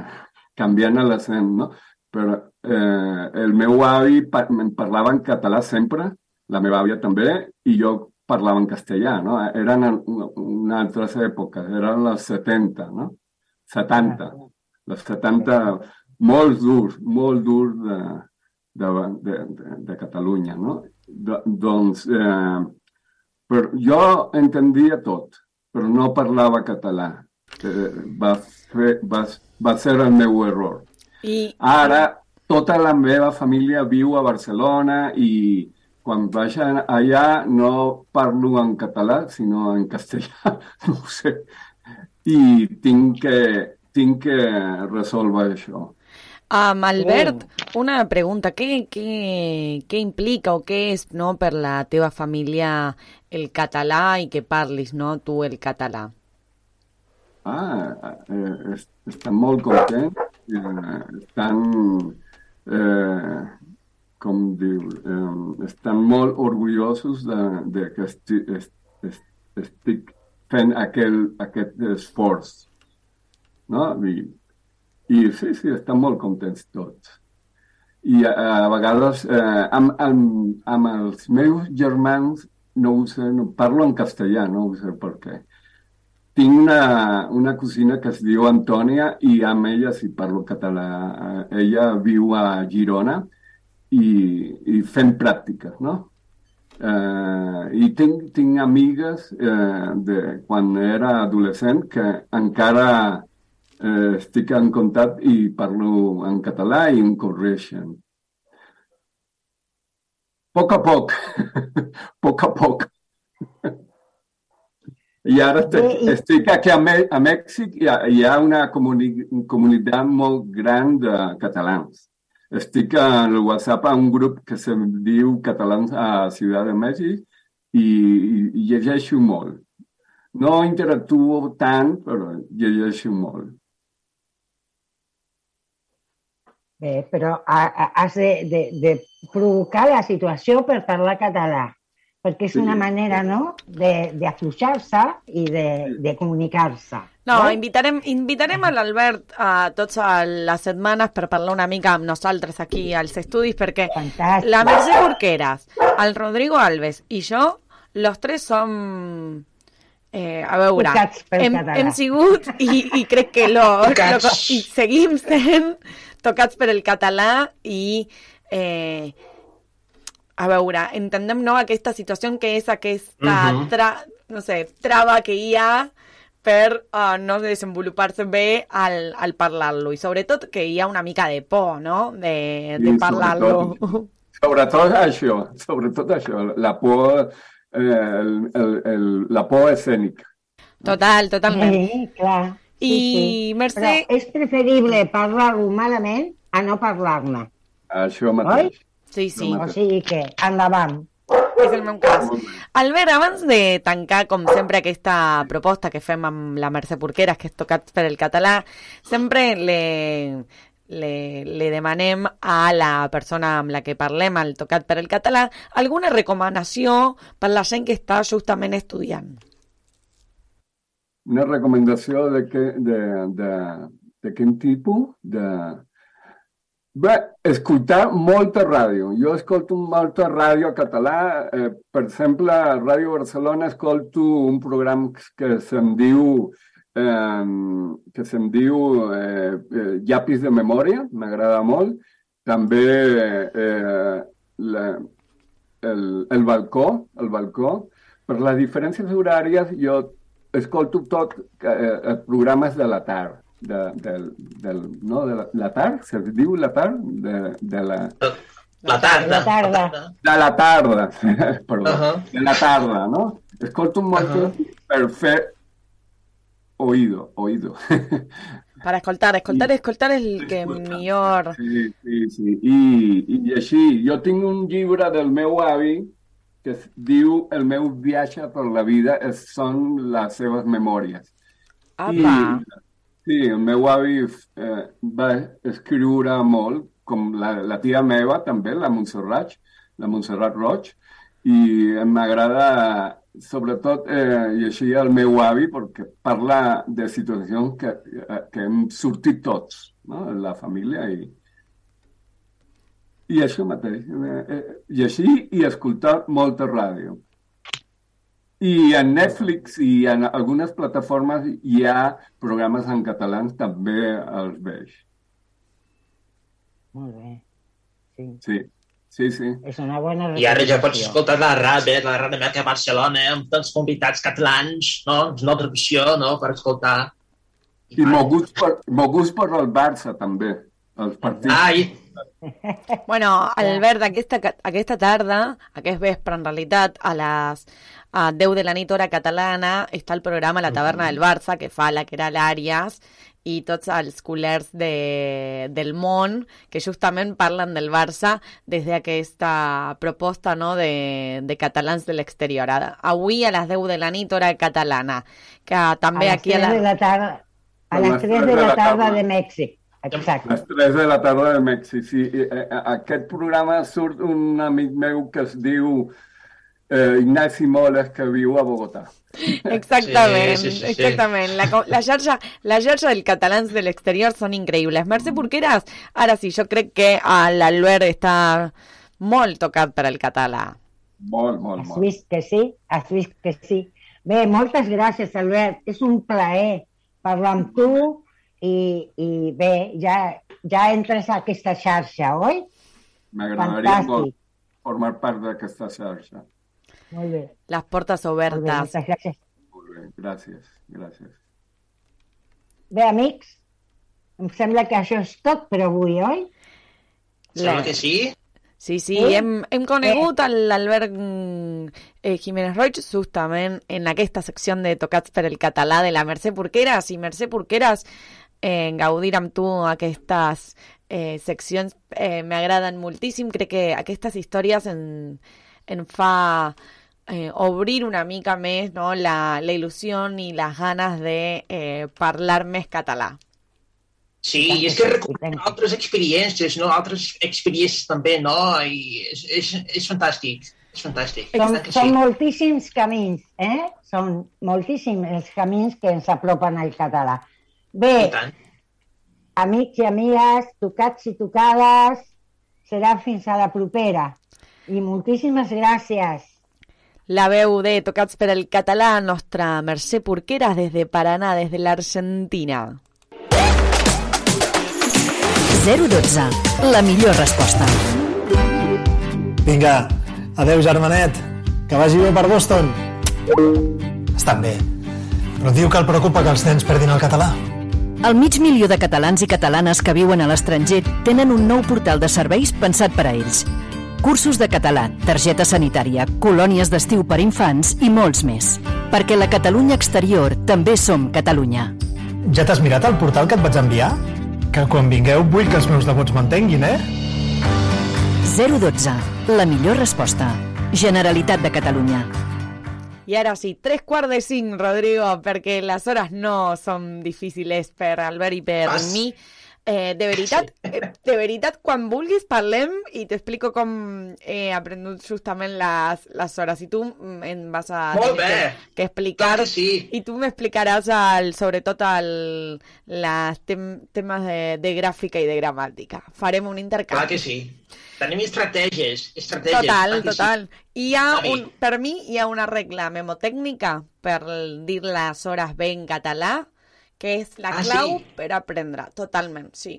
H: canviant l'accent, no? Però eh, el meu avi em parlava en català sempre, la meva àvia també, i jo parlava en castellà, no? Eren en altres èpoques, eren les 70, no? 70. Les 70 molt durs, molt durs de, de, de, de Catalunya, no? De, doncs, eh, però jo entendia tot, però no parlava català. Eh, va, fer, va, va ser el meu error. I... Ara, tota la meva família viu a Barcelona i, quan vaig allà no parlo en català, sinó en castellà, no ho sé. I tinc que, tinc que resoldre això.
B: Um, Albert, oh. una pregunta. Què, què, què implica o què és no, per la teva família el català i que parlis no, tu el català?
H: Ah, eh, estan molt contents. Eh, estan eh, com diu, eh, estan molt orgullosos de, de que estic, est, estic fent aquel, aquest esforç. No? I, I sí, sí, estan molt contents tots. I a, a vegades eh, amb, amb, amb els meus germans no ho sé, no, parlo en castellà, no ho sé per què. Tinc una, una cosina que es diu Antònia i amb ella sí parlo català. Eh, ella viu a Girona i, i fent pràctiques, no? Eh, I tinc, tinc amigues eh, de quan era adolescent que encara eh, estic en contacte i parlo en català i em correixen. A poc a poc, a poc a poc. I ara estic, estic aquí a, a Mèxic i hi ha una comuni, comunitat molt gran de catalans. Estic al WhatsApp a un grup que se diu Catalans a Ciutat de Mèxic i, i llegeixo molt. No interactuo tant, però llegeixo molt.
G: Bé, però has de, de, de provocar la situació per parlar català, perquè és sí. una manera no? d'afluixar-se i de, de comunicar-se.
B: No, eh? invitarem, invitarem a l'Albert a tots a les setmanes per parlar una mica amb nosaltres aquí als estudis, perquè Fantàstic. la Mercè Porqueras, el Rodrigo Alves i jo, los tres som... Eh, a veure, hem, hem sigut i, i crec que lo, lo, i seguim sent tocats per el català i eh, a veure, entenem no, aquesta situació que és aquesta uh -huh. tra, no sé, trava que hi ha per uh, no desenvolupar-se bé al, al parlar-lo i sobretot que hi ha una mica de por, no?, de, de parlar-lo.
H: Sobretot, sobretot això, sobretot això, la por, eh, el, el, el, la por escènica.
B: Total, totalment.
G: Sí, clar.
B: I, sí, sí. Mercè...
G: Però és preferible parlar-ho malament a no parlar-ne.
H: Això mateix. Oi?
B: Sí, sí.
G: O sigui que, endavant.
B: És el meu cas. Albert, abans de tancar, com sempre, aquesta proposta que fem amb la Mercè Porqueras, que és tocat per el català, sempre le, le, le demanem a la persona amb la que parlem, al Tocat per el Català, alguna recomanació per la gent que està justament estudiant.
H: Una recomanació de, que, de, de, de quin tipus? De... Bé, escoltar molta ràdio. Jo escolto molta ràdio català. Eh, per exemple, a Ràdio Barcelona escolto un programa que se'n diu eh, que se'n diu eh, eh, Llapis de memòria, m'agrada molt. També eh, la, el, el balcó, el balcó. Per les diferències horàries jo escolto tot eh, programes de la tarda de, del, del, no, de la, la se diu la tarda? De, de la...
C: La tarda.
G: La tarda.
H: De la tarda, perdó, uh. -huh. de la tarda, no? Escolto molt uh -huh. per fer oído, oído.
B: Para escoltar, escoltar, escoltar és el que millor...
H: Sí, sí, sí. I, I així, jo tinc un llibre del meu avi que es diu El meu viatge per la vida és, són les seves memòries.
B: Apa.
H: Sí, el meu avi eh, va escriure molt, com la, la tia meva també, la Montserrat, la Montserrat Roig, i m'agrada sobretot eh, llegir el meu avi perquè parla de situacions que, eh, que hem sortit tots, no? la família i, i això mateix, eh, eh, llegir i escoltar molta ràdio. I en Netflix i en algunes plataformes hi ha programes en català, també els veig.
G: Molt bé. Sí.
H: Sí, sí, sí.
G: És una bona
C: I ara ja pots escoltar la ràdio, la ràdio a Barcelona, amb tants convidats catalans, no? És una altra opció, no?, per escoltar.
H: I moguts per, moguts per el Barça, també, els partits.
C: Ai,
B: Bueno, Albert, aquesta, aquesta tarda, aquest vespre en realitat, a les a 10 de la nit hora catalana, està el programa La Taverna del Barça, que fa la que era l'Àries, i tots els culers de, del món que justament parlen del Barça des d'aquesta proposta no, de, de catalans de l'exterior. A- Avui a les 10 de la nit hora catalana, que també
G: a les
B: aquí a
G: 3
B: la...
G: de la tarda, a
H: A
G: les
H: les
G: 3
H: tres
G: de la tarda de Mèxic. Exacte.
H: Les 3 de la tarda de Mèxic, sí. Eh, eh, Aquest programa surt un amic meu que es diu eh, Ignasi Moles, que viu a Bogotà.
B: Exactament,
C: Sí, sí, sí, sí.
B: exactament. La, la, xarxa, la xarxa dels catalans de l'exterior són increïbles. Mercè Porqueras, ara sí, jo crec que a l'Albert està molt tocat per el català.
H: Molt, molt,
G: Has
H: molt.
G: vist que sí? Has vist que sí? Bé, moltes gràcies, Albert. És un plaer parlar amb tu i, i bé, ja, ja entres a aquesta xarxa, oi?
H: M'agradaria formar part d'aquesta xarxa.
G: Molt bé.
B: Les portes
G: Molt bé,
B: obertes.
G: gràcies.
H: Molt bé, gràcies, gràcies.
G: Bé, amics, em sembla que això és tot per avui, oi?
C: sembla
B: La-
C: que sí.
B: Sí, sí,
G: Eh?
B: hem, hem conegut a l'Albert mm, eh, Jiménez Roig justament en aquesta secció de Tocats per el català de la Mercè Porqueras i Mercè Porqueras eh, gaudir amb tu aquestes eh, seccions eh, m'agraden moltíssim, crec que aquestes històries en, en fa eh, obrir una mica més no? la, la il·lusió i les ganes de eh, parlar més català.
C: Sí, i és
G: que
C: que
G: que sí.
C: altres experiències, no? Altres experiències també, no? I és, és, és fantàstic, és fantàstic.
G: Són,
C: que
G: moltíssims camins, eh? Són moltíssims els camins que ens apropen al català. Bé, amics i amigues, tocats i tocades, serà fins a la propera. I moltíssimes gràcies.
B: La veu de Tocats per el català, nostra Mercè Porqueras des de Paraná, des de l'Argentina.
A: 012. La millor resposta.
I: Vinga, adeu germanet, que vagi bé per Boston. Estan bé, però diu que el preocupa que els nens perdin el català.
A: El mig milió de catalans i catalanes que viuen a l'estranger tenen un nou portal de serveis pensat per a ells. Cursos de català, targeta sanitària, colònies d'estiu per infants i molts més. Perquè la Catalunya exterior també som Catalunya.
I: Ja t'has mirat el portal que et vaig enviar? Que quan vingueu vull que els meus nebots m'entenguin, eh?
A: 012. La millor resposta. Generalitat de Catalunya.
B: I ara sí, tres quarts de cinc, Rodrigo, perquè les hores no són difíciles per Albert i per
C: Pas.
B: mi. Eh, de veritat, eh, de veritat, quan vulguis parlem i t'explico com he aprenut justament les, les hores i tu em vas a
C: Molt bé.
B: que, que explicar
C: Clar que sí.
B: i tu m'explicaràs sobretot el, les tem, temes de, de gràfica i de gramàtica. Farem un intercanvi.
C: Clar que sí. Tenim estratègies, estratègies.
B: Total,
C: sí.
B: total. I hi ha un, per mi hi ha una regla memotècnica per dir les hores bé en català, que és la
C: Ah,
B: clau
C: sí?
B: per aprendre. Totalment, sí.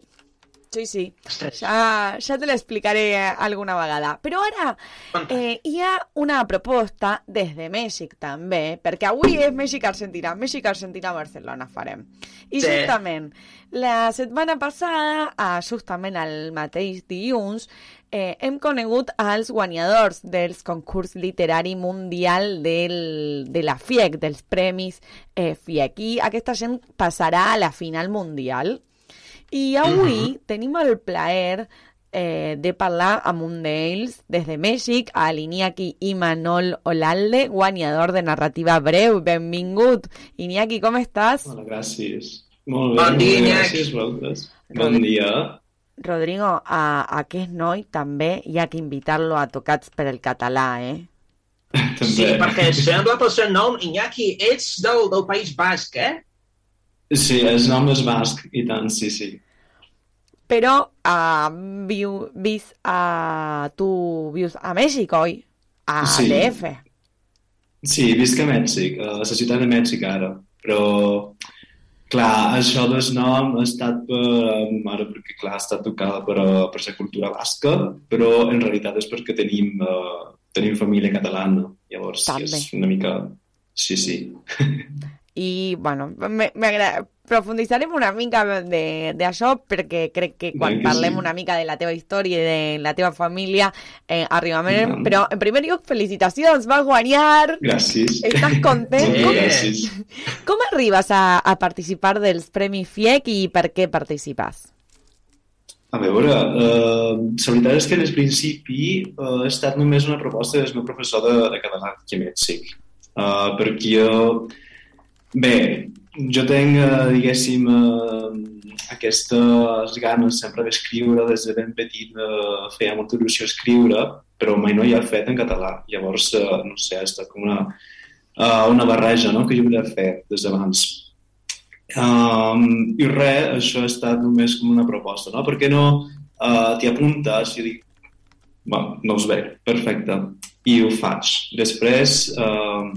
B: Sí, sí.
C: Ostres.
B: Ja, ja te l'explicaré alguna vegada. Però ara eh, hi ha una proposta des de Mèxic també, perquè avui és Mèxic-Argentina, Mèxic-Argentina-Barcelona farem. I
C: Sí.
B: justament, la setmana passada, ah, justament el mateix dilluns, eh, hem conegut els guanyadors dels concurs literari mundial del, de la FIEC, dels premis eh, FIEC. I aquesta gent passarà a la final mundial. I avui tenim el plaer eh, de parlar amb un d'ells des de Mèxic, a l'Iñaki Imanol Olalde, guanyador de narrativa breu. Benvingut. Iñaki, com estàs?
J: Hola, gràcies. Molt bé,
C: Bon
J: molt
C: dia,
J: bé,
C: Iñaki.
J: gràcies vosaltres. Bon dia.
B: Rodrigo, a, a aquest noi també hi ha que invitar-lo a tocats per el català, eh?
C: Sí, perquè sembla pel seu nom, Iñaki, ets del, del País Basc, eh?
J: Sí, el nom és basc, i tant, sí, sí.
B: Però uh, viu, vis, uh, tu vius a Mèxic, oi? A
J: Sí.
B: DF.
J: Sí, visc a Mèxic, a la ciutat de Mèxic ara, però clar, això del nom ha estat per, ma mare, perquè clar, ha estat tocada per, eh, per la cultura basca, però en realitat és perquè tenim, uh, tenim família catalana, llavors sí,
B: També.
J: és una mica... Sí, sí.
B: I, bueno, m'agrada... Profunditzarem una mica de- d'això perquè crec que quan
J: que
B: parlem
J: sí.
B: una mica de la teva història i de la teva família eh, arribarem.
J: Mhm.
B: Però, en primer lloc, felicitacions, vas guanyar!
J: Gràcies.
B: Estàs content?
J: Moltes
B: Com,
J: gràcies.
B: com arribes a, a participar dels Premis FIEC i per què participes?
J: A veure, eh, la veritat és que en el principi eh, ha estat només una proposta del meu professor de, de català a Mèxic. Eh, perquè jo, bé, jo tenc, eh, diguéssim, eh, aquestes ganes sempre d'escriure, des de ben petit eh, feia molta il·lusió escriure, però mai no hi ha fet en català. Llavors, eh, no sé, ha estat com una, una barreja no?, que jo volia fer des d'abans. Um, I res, això ha estat només com una proposta, no? Per què no uh, t'hi apuntes? I dic, bueno, no us veig, perfecte. I ho faig. Després, uh,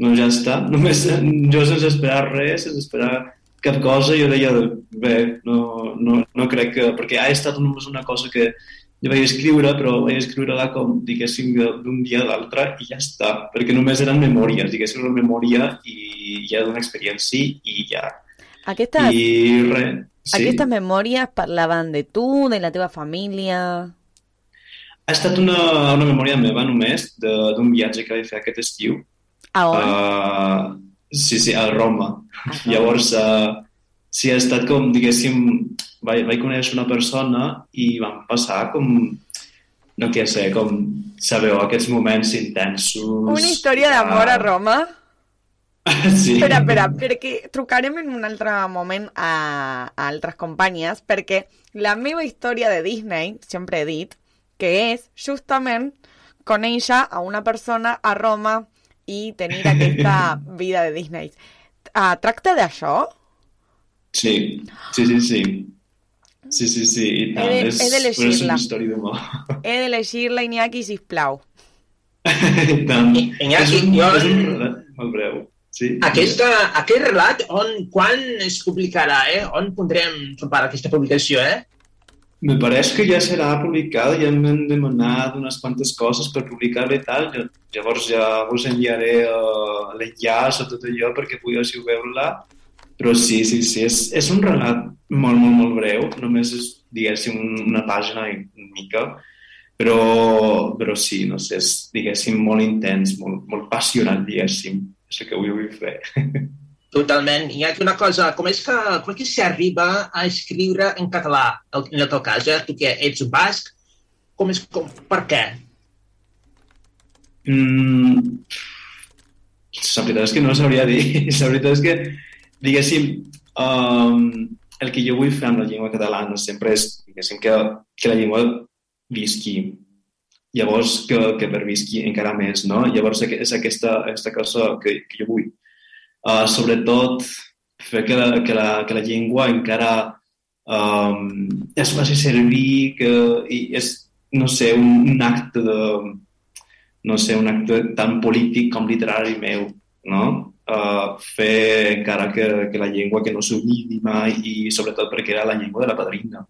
J: no ja està, només jo sense esperar res, sense esperar cap cosa, jo deia, bé, no, no, no crec que... Perquè ha estat només una cosa que jo vaig escriure, però vaig escriure-la com, diguéssim, d'un dia a l'altre i ja està, perquè només eren memòries, diguéssim, una memòria i ja d'una experiència i ja.
B: Aquestes,
J: I res, sí.
B: aquestes memòries parlaven de tu, de la teva família...
J: Ha estat una, una memòria meva només de- d'un viatge que vaig fer aquest estiu.
B: A on?
J: Uh, sí, sí, a Roma. Llavors, uh, sí, ha estat com, diguéssim, vaig, vaig conèixer una persona i vam passar com, no què sé, com, sabeu, aquests moments intensos.
B: Una història d'amor a Roma?
J: Sí.
B: Espera, espera, perquè trucarem en un altre moment a, a altres companyes, perquè la meva història de Disney, sempre he dit, que és justament conèixer a una persona a Roma i tenir aquesta vida de Disney. Uh, tracta d'això?
J: Sí, sí, sí, sí. Sí, sí, sí, i tant.
B: He de-
J: és,
B: he de. He de llegir-la, Iñaki, sisplau.
J: I tant.
C: Iñaki,
J: és un,
C: jo-
J: és un relat molt breu. Sí.
C: Aquesta, aquest relat, on, quan es publicarà, eh? On podrem trobar aquesta publicació, eh?
J: Me pareix que ja serà publicada, ja m'han demanat unes quantes coses per publicar-la i tal, llavors ja us enviaré uh, l'enllaç o tot allò perquè puguéssiu veure-la, però sí, sí, sí, és, és un relat molt, molt, molt breu, només és, diguéssim, un- una pàgina i una mica, però, però sí, no sé, és, diguéssim, molt intens, molt, molt passionat, diguéssim, és el que vull fer.
C: Totalment. Hi ha una cosa, com és que, com és que s'arriba a escriure en català, en el teu cas, eh? tu que ets basc, com és, com, per què?
J: Mm, la veritat és que no sabria dir. La veritat és que, diguéssim, um, el que jo vull fer amb la llengua catalana sempre és, diguéssim, que, que la llengua visqui. Llavors, que, que pervisqui encara més, no? Llavors, és aquesta, aquesta cosa que, que jo vull. Uh, sobretot, fer que la, que la, que la llengua encara um, es faci servir, que i és, no sé, un, un acte de, no sé, un acte tan polític com literari meu, no? Uh, fer encara que, que la llengua que no s'oblidi mai i sobretot perquè era la llengua de la padrina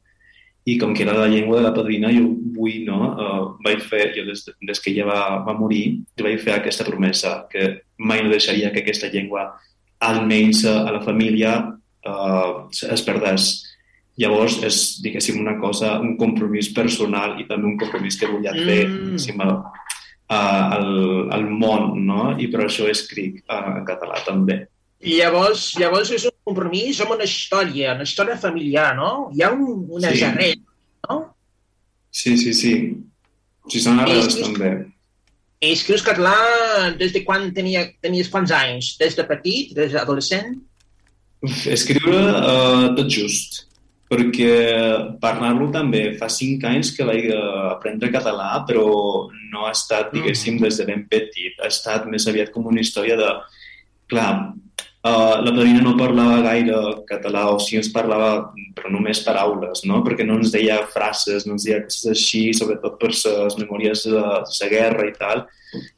J: i com que era la llengua de la padrina jo vull, no? Uh, vaig fer, jo des, des que ella va, va morir, jo vaig fer aquesta promesa que mai no deixaria que aquesta llengua almenys a la família uh, es perdés. Llavors és, diguéssim, una cosa, un compromís personal i també un compromís que volia fer mm. al, al, al món, no? I per això escric uh, en català també.
C: I llavors, llavors és un compromís amb una història, una història familiar, no? Hi ha un, una sí. arrels, no?
J: Sí, sí, sí. Sí, són arrels també.
C: Escrius català des de quan tenia, tenies quants anys? Des de petit, des d'adolescent?
J: Escriure uh, tot just, perquè parlar-lo també fa cinc anys que vaig aprendre català, però no ha estat, diguéssim, mm. des de ben petit. Ha estat més aviat com una història de... Clar, Uh, la padrina no parlava gaire català, o si ens parlava però només paraules, no? perquè no ens deia frases, no ens deia coses així, sobretot per les memòries de la guerra i tal,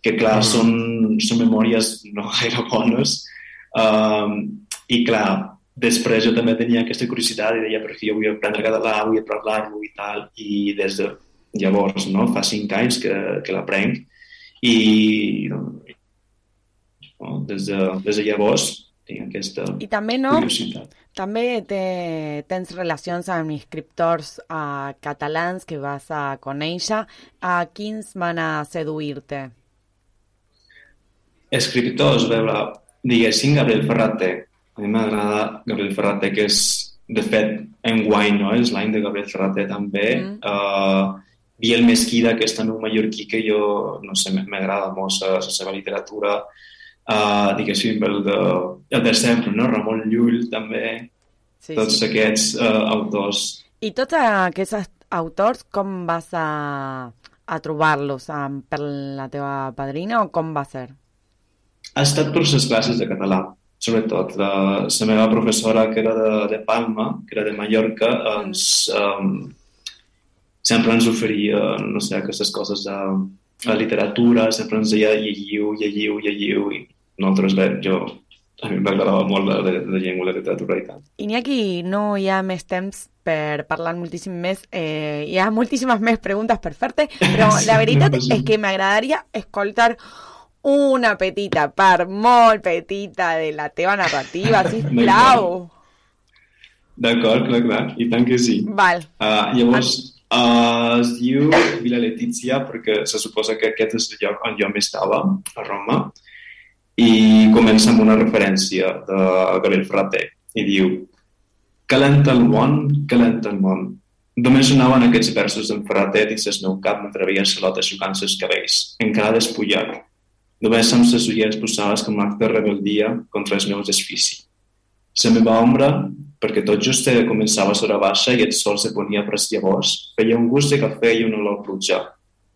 J: que clar, mm. són, són memòries no gaire bones. Um, I clar, després jo també tenia aquesta curiositat i deia, perquè jo vull aprendre català, vull parlar-lo i tal, i des de llavors, no? fa cinc anys que, que l'aprenc, i no, des, de, des de llavors tinc aquesta
B: I també, no,
J: curiositat.
B: També te, tens relacions amb escriptors uh, catalans que vas a conèixer. A uh, quins van a seduir-te?
J: Escriptors, veure, diguéssim Gabriel Ferrater. A mi m'agrada Gabriel Ferrater, que és, de fet, en guany, no? És l'any de Gabriel Ferrater també. Mm. Uh, Biel Mesquida, que és també un mallorquí que jo, no sé, m'agrada molt la seva literatura uh, diguéssim, el de, el de sempre, no? Ramon Llull també, sí, tots sí. aquests uh, autors.
B: I tots aquests autors, com vas a, a trobar-los? Per la teva padrina o com va ser?
J: Ha estat per les classes de català, sobretot. La, la meva professora, que era de, de Palma, que era de Mallorca, ens, um, sempre ens oferia, no sé, aquestes coses de, la literatura, sempre ens deia llegiu, llegiu, llegiu, i nosaltres, bé, jo, a mi m'agradava molt la, la, la llengua, la literatura i tant.
B: Iñaki, no hi ha més temps per parlar moltíssim més. Eh, hi ha moltíssimes més preguntes per fer-te, però la veritat no, és que m'agradaria escoltar una petita part molt petita de la teva narrativa, sisplau.
J: D'acord, clar, clar, i tant que sí.
B: Val.
J: Uh, llavors, uh, es diu Vila Letizia perquè se suposa que aquest és el lloc on jo m'estava, a Roma, i comença amb una referència de Gabriel Ferrater i diu Calenta el món, calenta el món. Només sonaven aquests versos d'en Ferrater dins el meu cap mentre veia Salota xucant els cabells, encara despullat. Només amb les ulleres posades com un acte de rebeldia contra els meus desfici. La meva ombra, perquè tot just començava a sobre baixa i el sol se ponia per llavors, feia un gust de cafè i una olor pluja,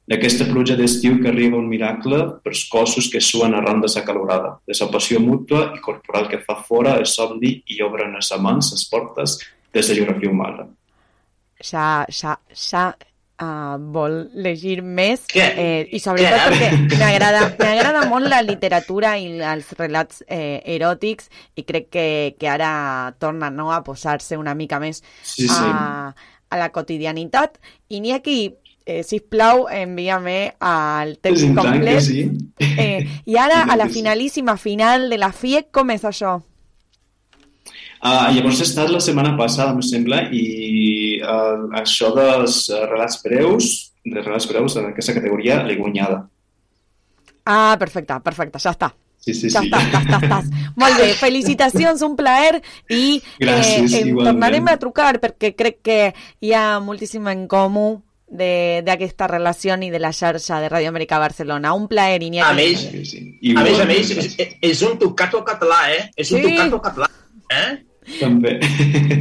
J: d'aquesta pluja d'estiu que arriba un miracle pels cossos que suen arran de sa calorada, de sa passió mútua i corporal que fa fora el somni i obren les amants les portes des de geografia humana.
B: Ja, ja, ja uh, vol llegir més? Eh, i sobretot perquè m'agrada molt la literatura i els relats eh, eròtics i crec que, que ara torna no, a posar-se una mica més sí, sí. A, a la quotidianitat. I n'hi ha qui eh, sisplau, envíame al text
J: sí,
B: complet.
J: Sí.
B: Eh, I ara, a la finalíssima final de la FIEC, com és això?
J: Uh, llavors he estat la setmana passada, em sembla, i uh, això dels relats breus, de relats breus en aquesta categoria l'he guanyada.
B: Ah, perfecte, perfecte, ja està.
J: Sí, sí,
B: ja
J: sí.
B: està, ja està, està. Molt bé, felicitacions, un plaer i
J: Gràcies,
B: eh, tornarem a trucar perquè crec que hi ha moltíssim en comú d'aquesta relació i de la xarxa de Ràdio Amèrica Barcelona. Un plaer, Iñaki.
C: A més, a més, a més és, és un tocat al català, eh? És un
B: Sí.
C: tocat al català, eh?
J: També.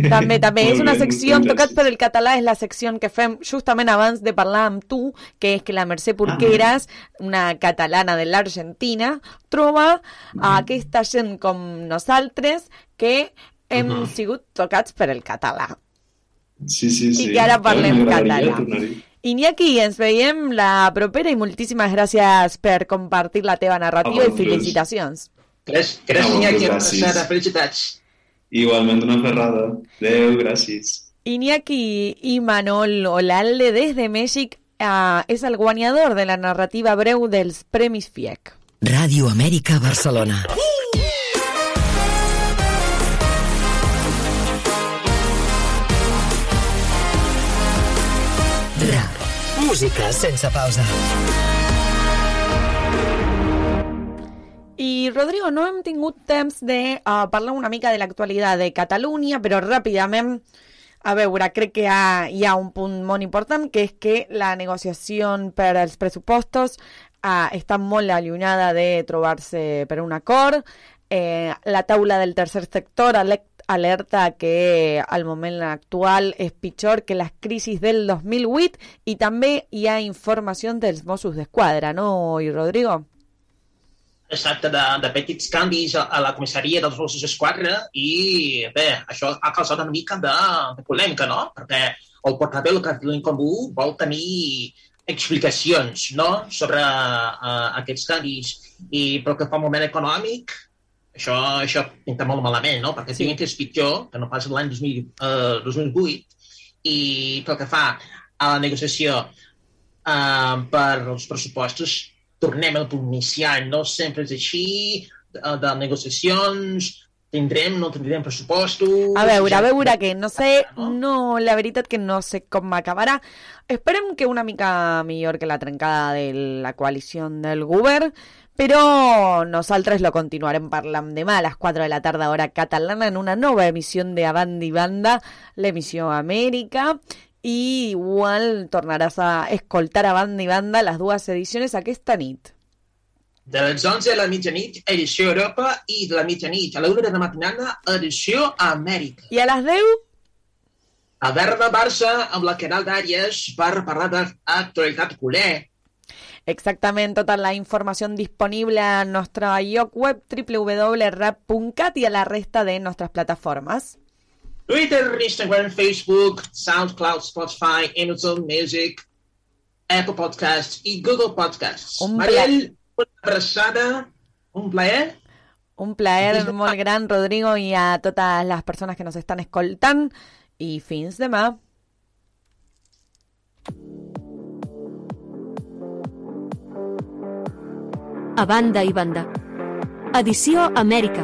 B: També, també.
J: Molt
B: és una secció, Tocats per el català, és la secció que fem justament abans de parlar amb tu, que és que la Mercè Porqueras, una catalana de l'Argentina, troba a aquesta gent com nosaltres que hem
J: Mhm.
B: sigut tocats per el català.
J: Sí, sí, sí.
B: I que ara parlem
J: M'agradaria
B: català. Iñaki, ens veiem la propera i moltíssimes gràcies per compartir la teva narrativa i felicitacions.
C: Gràcies, gràcies, Iñaki. Una. Felicitats.
J: Igualment una ferrada. Adéu, gràcies.
B: Iñaki y Manol Olalde desde México ah, es el guanyador de la narrativa breu dels Premis FIEC.
D: Ràdio Amèrica Barcelona. Música sense pausa.
B: I, Rodrigo, no hem tingut temps de uh, parlar una mica de l'actualitat de Catalunya, però ràpidament, a veure, crec que hi ha, hi ha un punt molt important, que és que la negociació per als pressupostos uh, està molt allunyada de trobar-se per un acord. Eh, la taula del tercer sector alec- alerta que al moment actual és pitjor que les crisis del 2008 i també hi ha informació dels Mossos d'Esquadra, no, i Rodrigo?
C: Exacte, de, de petits canvis a, a la comissaria dels Mossos d'Esquadra i, bé, això ha causat una mica de, de polèmica, no? Perquè el portaveu Catalunya Comú vol tenir explicacions no? sobre uh, aquests canvis i pel que fa al moment econòmic això, això pinta molt malament, no? perquè sí. diuen que és pitjor que no pas l'any 2000, uh, 2008 i pel que fa a la negociació uh, per als pressupostos tornem al punt inicial, no sempre és així, de, de negociacions, tindrem, no tindrem pressupostos...
B: A veure, a veure, que no sé, no, la veritat que no sé com acabarà. Esperem que una mica millor que la trencada de la coalició del govern, però nosaltres lo continuarem parlant demà a les 4 de la tarda hora catalana en una nova emissió de A Banda i Banda, l'emissió Amèrica, i igual tornaràs a escoltar a Banda i Banda les dues edicions aquesta nit.
C: De les 11 a la mitjanit, edició Europa, i de la mitjanit a la 1 de la matinada, edició Amèrica.
B: I a les 10?
C: A Verda Barça amb la Caral d'Àries per parlar d'actualitat culer.
B: Exactament, tota la informació disponible en nostre lloc web www.rap.cat i a la resta de nostres plataformes.
C: Twitter, Instagram, Facebook, SoundCloud, Spotify, Amazon Music, Apple Podcasts i Google Podcasts.
B: Un
C: Mariel, una abraçada, un plaer.
B: Un plaer molt gran, Rodrigo, i a totes les persones que nos estan escoltant. I fins demà.
K: A banda i banda. Edició Amèrica.